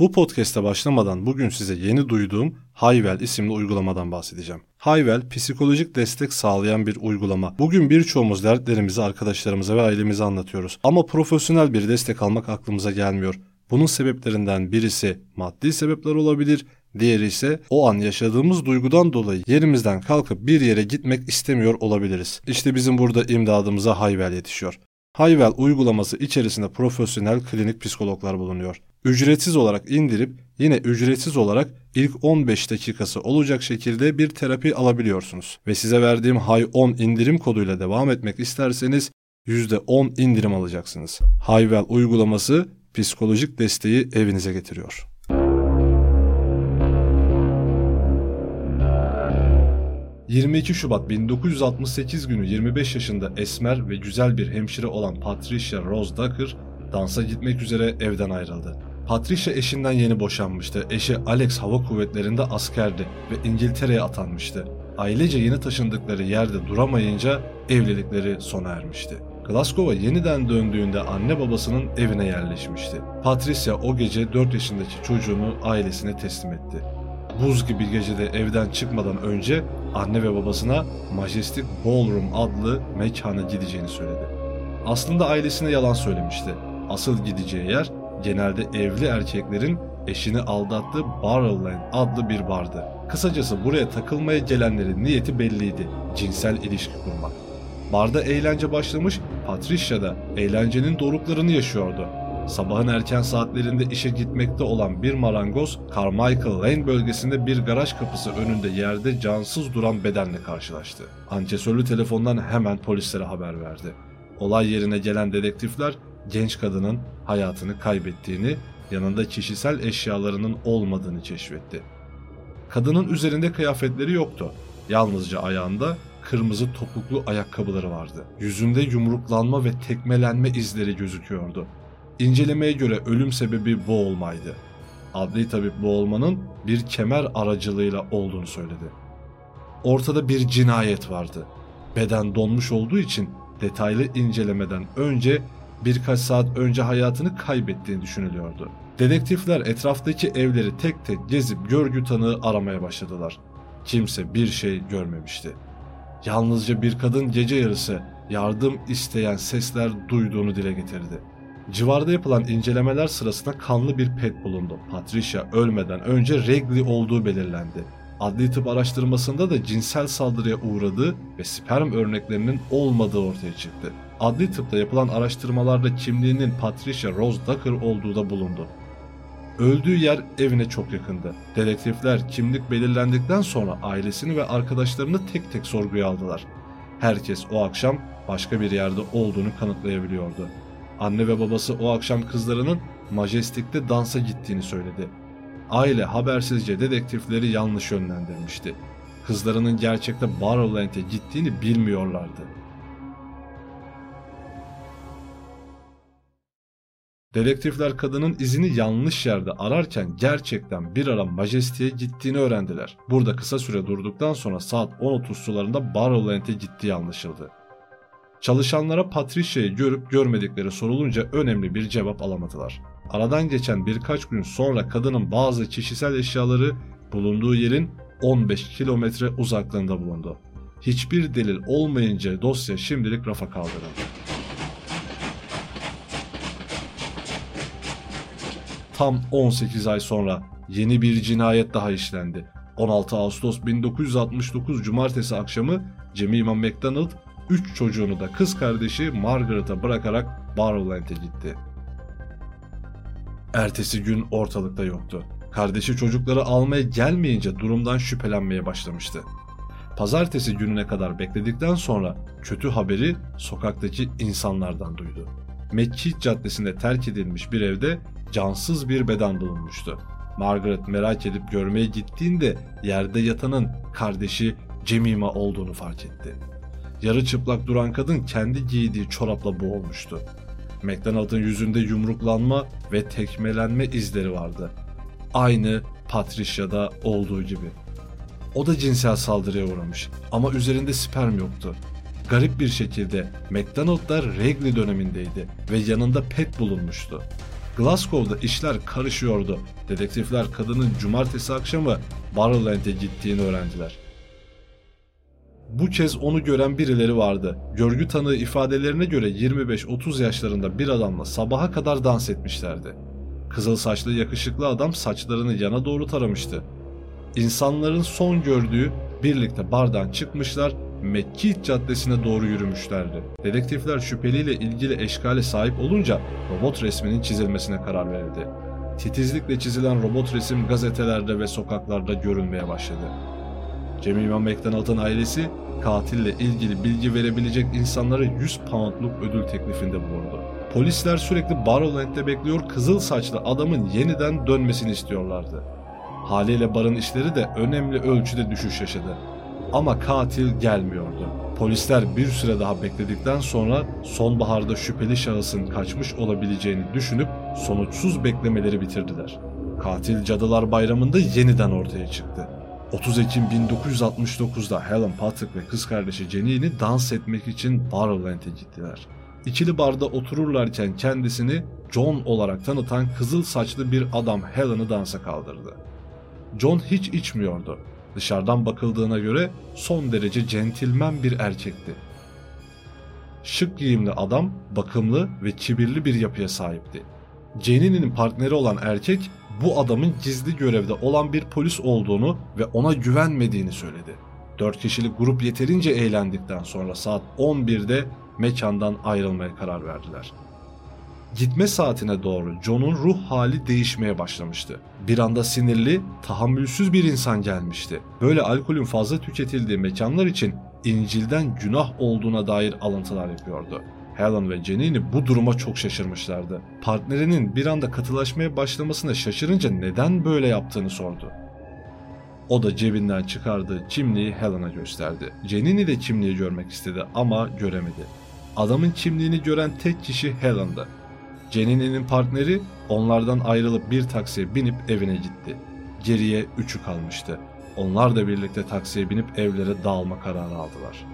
Bu podcast'e başlamadan bugün size yeni duyduğum Hayvel isimli uygulamadan bahsedeceğim. Hayvel psikolojik destek sağlayan bir uygulama. Bugün birçoğumuz dertlerimizi arkadaşlarımıza ve ailemize anlatıyoruz. Ama profesyonel bir destek almak aklımıza gelmiyor. Bunun sebeplerinden birisi maddi sebepler olabilir, diğeri ise o an yaşadığımız duygudan dolayı yerimizden kalkıp bir yere gitmek istemiyor olabiliriz. İşte bizim burada imdadımıza Hayvel yetişiyor. Hayvel uygulaması içerisinde profesyonel klinik psikologlar bulunuyor. Ücretsiz olarak indirip yine ücretsiz olarak ilk 15 dakikası olacak şekilde bir terapi alabiliyorsunuz. Ve size verdiğim Hay 10 indirim koduyla devam etmek isterseniz %10 indirim alacaksınız. Hayvel uygulaması psikolojik desteği evinize getiriyor. ...22 Şubat 1968 günü 25 yaşında esmer ve güzel bir hemşire olan Patricia Rose Ducker... ...dansa gitmek üzere evden ayrıldı. Patricia eşinden yeni boşanmıştı. Eşi Alex hava kuvvetlerinde askerdi ve İngiltere'ye atanmıştı. Ailece yeni taşındıkları yerde duramayınca evlilikleri sona ermişti. Glasgow'a yeniden döndüğünde anne babasının evine yerleşmişti. Patricia o gece 4 yaşındaki çocuğunu ailesine teslim etti. Buz gibi gecede evden çıkmadan önce anne ve babasına Majestic Ballroom adlı mekana gideceğini söyledi. Aslında ailesine yalan söylemişti. Asıl gideceği yer genelde evli erkeklerin eşini aldattığı Barrowland adlı bir bardı. Kısacası buraya takılmaya gelenlerin niyeti belliydi. Cinsel ilişki kurmak. Barda eğlence başlamış, Patricia da eğlencenin doruklarını yaşıyordu. Sabahın erken saatlerinde işe gitmekte olan bir marangoz, Carmichael Lane bölgesinde bir garaj kapısı önünde yerde cansız duran bedenle karşılaştı. Ancesörlü telefondan hemen polislere haber verdi. Olay yerine gelen dedektifler genç kadının hayatını kaybettiğini, yanında kişisel eşyalarının olmadığını keşfetti. Kadının üzerinde kıyafetleri yoktu. Yalnızca ayağında kırmızı topuklu ayakkabıları vardı. Yüzünde yumruklanma ve tekmelenme izleri gözüküyordu. İncelemeye göre ölüm sebebi boğulmaydı. Adli tabip boğulmanın bir kemer aracılığıyla olduğunu söyledi. Ortada bir cinayet vardı. Beden donmuş olduğu için detaylı incelemeden önce birkaç saat önce hayatını kaybettiğini düşünülüyordu. Dedektifler etraftaki evleri tek tek gezip görgü tanığı aramaya başladılar. Kimse bir şey görmemişti. Yalnızca bir kadın gece yarısı yardım isteyen sesler duyduğunu dile getirdi. Civarda yapılan incelemeler sırasında kanlı bir pet bulundu. Patricia ölmeden önce regli olduğu belirlendi. Adli tıp araştırmasında da cinsel saldırıya uğradığı ve sperm örneklerinin olmadığı ortaya çıktı. Adli tıpta yapılan araştırmalarda kimliğinin Patricia Rose Ducker olduğu da bulundu. Öldüğü yer evine çok yakındı. Dedektifler kimlik belirlendikten sonra ailesini ve arkadaşlarını tek tek sorguya aldılar. Herkes o akşam başka bir yerde olduğunu kanıtlayabiliyordu. Anne ve babası o akşam kızlarının Majestic'te dansa gittiğini söyledi. Aile habersizce dedektifleri yanlış yönlendirmişti. Kızlarının gerçekte Barrowland'e gittiğini bilmiyorlardı. Dedektifler kadının izini yanlış yerde ararken gerçekten bir ara Majesty'ye gittiğini öğrendiler. Burada kısa süre durduktan sonra saat 10.30 sularında Barrowland'e gittiği anlaşıldı. Çalışanlara Patricia'yı görüp görmedikleri sorulunca önemli bir cevap alamadılar. Aradan geçen birkaç gün sonra kadının bazı kişisel eşyaları bulunduğu yerin 15 kilometre uzaklığında bulundu. Hiçbir delil olmayınca dosya şimdilik rafa kaldırıldı. Tam 18 ay sonra yeni bir cinayet daha işlendi. 16 Ağustos 1969 Cumartesi akşamı Jemima McDonald 3 çocuğunu da kız kardeşi Margaret'a bırakarak Barrowland'e gitti. Ertesi gün ortalıkta yoktu. Kardeşi çocukları almaya gelmeyince durumdan şüphelenmeye başlamıştı. Pazartesi gününe kadar bekledikten sonra kötü haberi sokaktaki insanlardan duydu. Mekki Caddesi'nde terk edilmiş bir evde cansız bir beden bulunmuştu. Margaret merak edip görmeye gittiğinde yerde yatanın kardeşi Cemima olduğunu fark etti. Yarı çıplak duran kadın kendi giydiği çorapla boğulmuştu. McDonald'ın yüzünde yumruklanma ve tekmelenme izleri vardı. Aynı Patricia'da olduğu gibi. O da cinsel saldırıya uğramış ama üzerinde sperm yoktu. Garip bir şekilde McDonald'da regli dönemindeydi ve yanında pet bulunmuştu. Glasgow'da işler karışıyordu. Dedektifler kadının cumartesi akşamı Barrowland'e gittiğini öğrendiler. Bu kez onu gören birileri vardı. Görgü tanığı ifadelerine göre 25-30 yaşlarında bir adamla sabaha kadar dans etmişlerdi. Kızıl saçlı yakışıklı adam saçlarını yana doğru taramıştı. İnsanların son gördüğü birlikte bardan çıkmışlar Mekkit Caddesi'ne doğru yürümüşlerdi. Dedektifler şüpheliyle ilgili eşkale sahip olunca robot resminin çizilmesine karar verildi. Titizlikle çizilen robot resim gazetelerde ve sokaklarda görülmeye başladı. Jemima McDonald'ın ailesi katille ilgili bilgi verebilecek insanlara 100 poundluk ödül teklifinde bulundu. Polisler sürekli Barrowland'de bekliyor kızıl saçlı adamın yeniden dönmesini istiyorlardı. Haliyle barın işleri de önemli ölçüde düşüş yaşadı. Ama katil gelmiyordu. Polisler bir süre daha bekledikten sonra sonbaharda şüpheli şahısın kaçmış olabileceğini düşünüp sonuçsuz beklemeleri bitirdiler. Katil Cadılar Bayramı'nda yeniden ortaya çıktı. 30 Ekim 1969'da Helen Patrick ve kız kardeşi Jenny'ni dans etmek için Barrowland'e gittiler. İkili barda otururlarken kendisini John olarak tanıtan kızıl saçlı bir adam Helen'ı dansa kaldırdı. John hiç içmiyordu. Dışarıdan bakıldığına göre son derece centilmen bir erkekti. Şık giyimli adam, bakımlı ve kibirli bir yapıya sahipti. Jenny'nin partneri olan erkek bu adamın gizli görevde olan bir polis olduğunu ve ona güvenmediğini söyledi. 4 kişilik grup yeterince eğlendikten sonra saat 11'de mekandan ayrılmaya karar verdiler. Gitme saatine doğru John'un ruh hali değişmeye başlamıştı. Bir anda sinirli, tahammülsüz bir insan gelmişti. Böyle alkolün fazla tüketildiği mekanlar için İncil'den günah olduğuna dair alıntılar yapıyordu. Helen ve Jenny bu duruma çok şaşırmışlardı. Partnerinin bir anda katılaşmaya başlamasına şaşırınca neden böyle yaptığını sordu. O da cebinden çıkardığı kimliği Helen'a gösterdi. Jenny de kimliği görmek istedi ama göremedi. Adamın kimliğini gören tek kişi Helen'dı. Jenny'nin partneri onlardan ayrılıp bir taksiye binip evine gitti. Geriye üçü kalmıştı. Onlar da birlikte taksiye binip evlere dağılma kararı aldılar.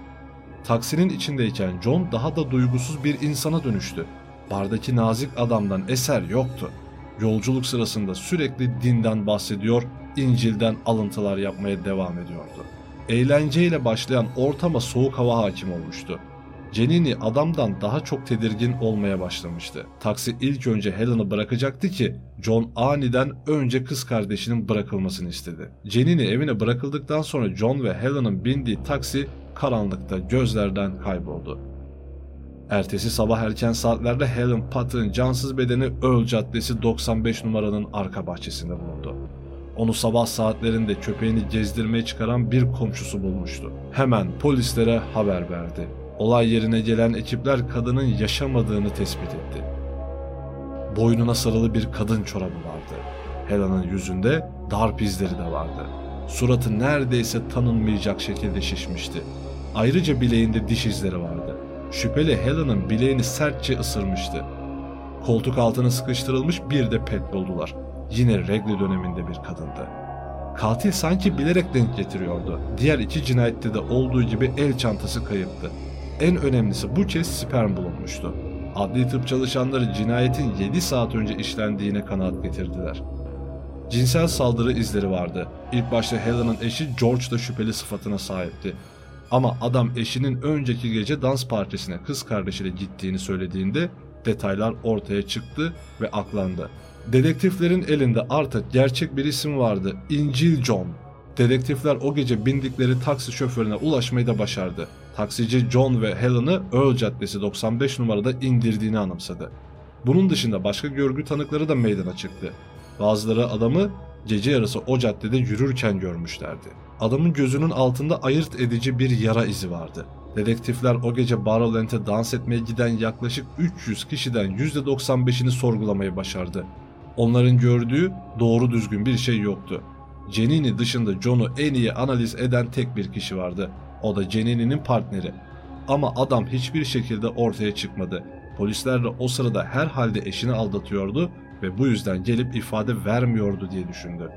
Taksinin içindeyken John daha da duygusuz bir insana dönüştü. Bardaki nazik adamdan eser yoktu. Yolculuk sırasında sürekli dinden bahsediyor, İncil'den alıntılar yapmaya devam ediyordu. Eğlenceyle başlayan ortama soğuk hava hakim olmuştu. Jenny adamdan daha çok tedirgin olmaya başlamıştı. Taksi ilk önce Helen'ı bırakacaktı ki John aniden önce kız kardeşinin bırakılmasını istedi. Jenny evine bırakıldıktan sonra John ve Helen'ın bindiği taksi karanlıkta gözlerden kayboldu. Ertesi sabah erken saatlerde Helen Patton cansız bedeni Earl Caddesi 95 numaranın arka bahçesinde bulundu. Onu sabah saatlerinde köpeğini gezdirmeye çıkaran bir komşusu bulmuştu. Hemen polislere haber verdi. Olay yerine gelen ekipler kadının yaşamadığını tespit etti. Boynuna sarılı bir kadın çorabı vardı. Helen'ın yüzünde darp izleri de vardı. Suratı neredeyse tanınmayacak şekilde şişmişti. Ayrıca bileğinde diş izleri vardı. Şüpheli Helen'ın bileğini sertçe ısırmıştı. Koltuk altına sıkıştırılmış bir de pet buldular. Yine regli döneminde bir kadındı. Katil sanki bilerek denk getiriyordu. Diğer iki cinayette de olduğu gibi el çantası kayıptı. En önemlisi bu kez sperm bulunmuştu. Adli tıp çalışanları cinayetin 7 saat önce işlendiğine kanaat getirdiler. Cinsel saldırı izleri vardı. İlk başta Helen'ın eşi George da şüpheli sıfatına sahipti. Ama adam eşinin önceki gece dans partisine kız kardeşiyle gittiğini söylediğinde detaylar ortaya çıktı ve aklandı. Dedektiflerin elinde artık gerçek bir isim vardı. İncil John. Dedektifler o gece bindikleri taksi şoförüne ulaşmayı da başardı. Taksici John ve Helen'ı Earl Caddesi 95 numarada indirdiğini anımsadı. Bunun dışında başka görgü tanıkları da meydana çıktı. Bazıları adamı gece yarısı o caddede yürürken görmüşlerdi. Adamın gözünün altında ayırt edici bir yara izi vardı. Dedektifler o gece Barrowland'e dans etmeye giden yaklaşık 300 kişiden %95'ini sorgulamayı başardı. Onların gördüğü doğru düzgün bir şey yoktu. Cenini dışında John'u en iyi analiz eden tek bir kişi vardı. O da Cenini'nin partneri. Ama adam hiçbir şekilde ortaya çıkmadı. Polisler de o sırada herhalde eşini aldatıyordu ve bu yüzden gelip ifade vermiyordu diye düşündü.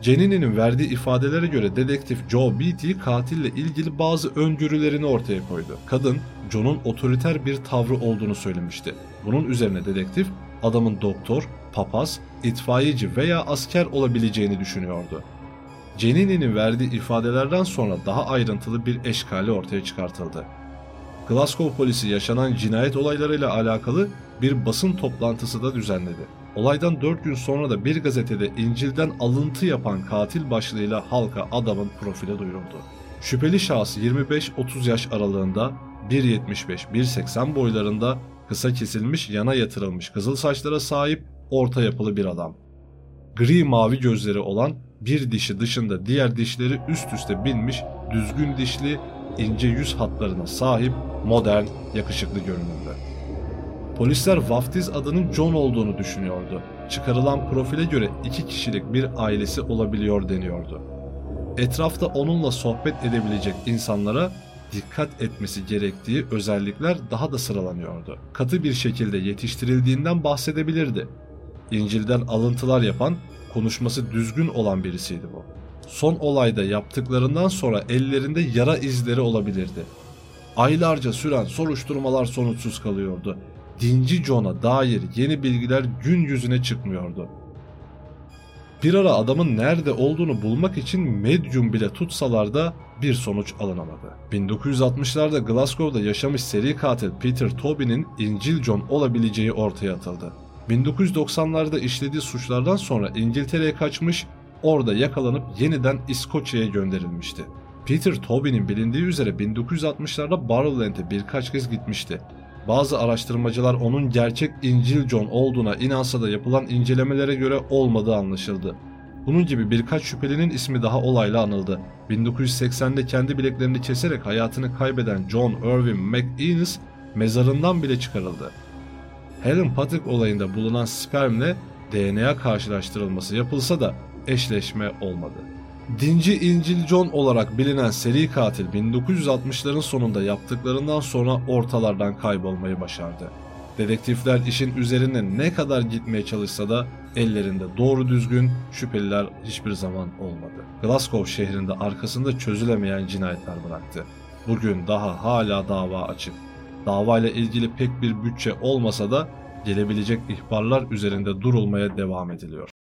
Cenini'nin verdiği ifadelere göre dedektif Joe Beatty katille ilgili bazı öngörülerini ortaya koydu. Kadın, John'un otoriter bir tavrı olduğunu söylemişti. Bunun üzerine dedektif, adamın doktor, papaz, itfaiyeci veya asker olabileceğini düşünüyordu. Cenini'nin verdiği ifadelerden sonra daha ayrıntılı bir eşkali ortaya çıkartıldı. Glasgow polisi yaşanan cinayet olaylarıyla alakalı bir basın toplantısı da düzenledi. Olaydan 4 gün sonra da bir gazetede İncil'den alıntı yapan katil başlığıyla halka adamın profili duyuruldu. Şüpheli şahıs 25-30 yaş aralığında 1.75-1.80 boylarında kısa kesilmiş yana yatırılmış kızıl saçlara sahip orta yapılı bir adam. Gri mavi gözleri olan bir dişi dışında diğer dişleri üst üste binmiş düzgün dişli ince yüz hatlarına sahip modern yakışıklı görünümlü. Polisler vaftiz adının John olduğunu düşünüyordu. Çıkarılan profile göre iki kişilik bir ailesi olabiliyor deniyordu. Etrafta onunla sohbet edebilecek insanlara dikkat etmesi gerektiği özellikler daha da sıralanıyordu. Katı bir şekilde yetiştirildiğinden bahsedebilirdi. İncil'den alıntılar yapan, konuşması düzgün olan birisiydi bu. Son olayda yaptıklarından sonra ellerinde yara izleri olabilirdi. Aylarca süren soruşturmalar sonuçsuz kalıyordu. Dinci John'a dair yeni bilgiler gün yüzüne çıkmıyordu. Bir ara adamın nerede olduğunu bulmak için medyum bile tutsalar da bir sonuç alınamadı. 1960'larda Glasgow'da yaşamış seri katil Peter Tobin'in İncil John olabileceği ortaya atıldı. 1990'larda işlediği suçlardan sonra İngiltere'ye kaçmış, orada yakalanıp yeniden İskoçya'ya gönderilmişti. Peter Tobin'in bilindiği üzere 1960'larda Barrowland'e birkaç kez gitmişti. Bazı araştırmacılar onun gerçek İncil John olduğuna inansa da yapılan incelemelere göre olmadığı anlaşıldı. Bunun gibi birkaç şüphelinin ismi daha olayla anıldı. 1980'de kendi bileklerini keserek hayatını kaybeden John Irving McInnes mezarından bile çıkarıldı. Helen Patrick olayında bulunan spermle DNA karşılaştırılması yapılsa da eşleşme olmadı. Dinci İncil John olarak bilinen seri katil 1960'ların sonunda yaptıklarından sonra ortalardan kaybolmayı başardı. Dedektifler işin üzerine ne kadar gitmeye çalışsa da ellerinde doğru düzgün şüpheliler hiçbir zaman olmadı. Glasgow şehrinde arkasında çözülemeyen cinayetler bıraktı. Bugün daha hala dava açık. Davayla ilgili pek bir bütçe olmasa da gelebilecek ihbarlar üzerinde durulmaya devam ediliyor.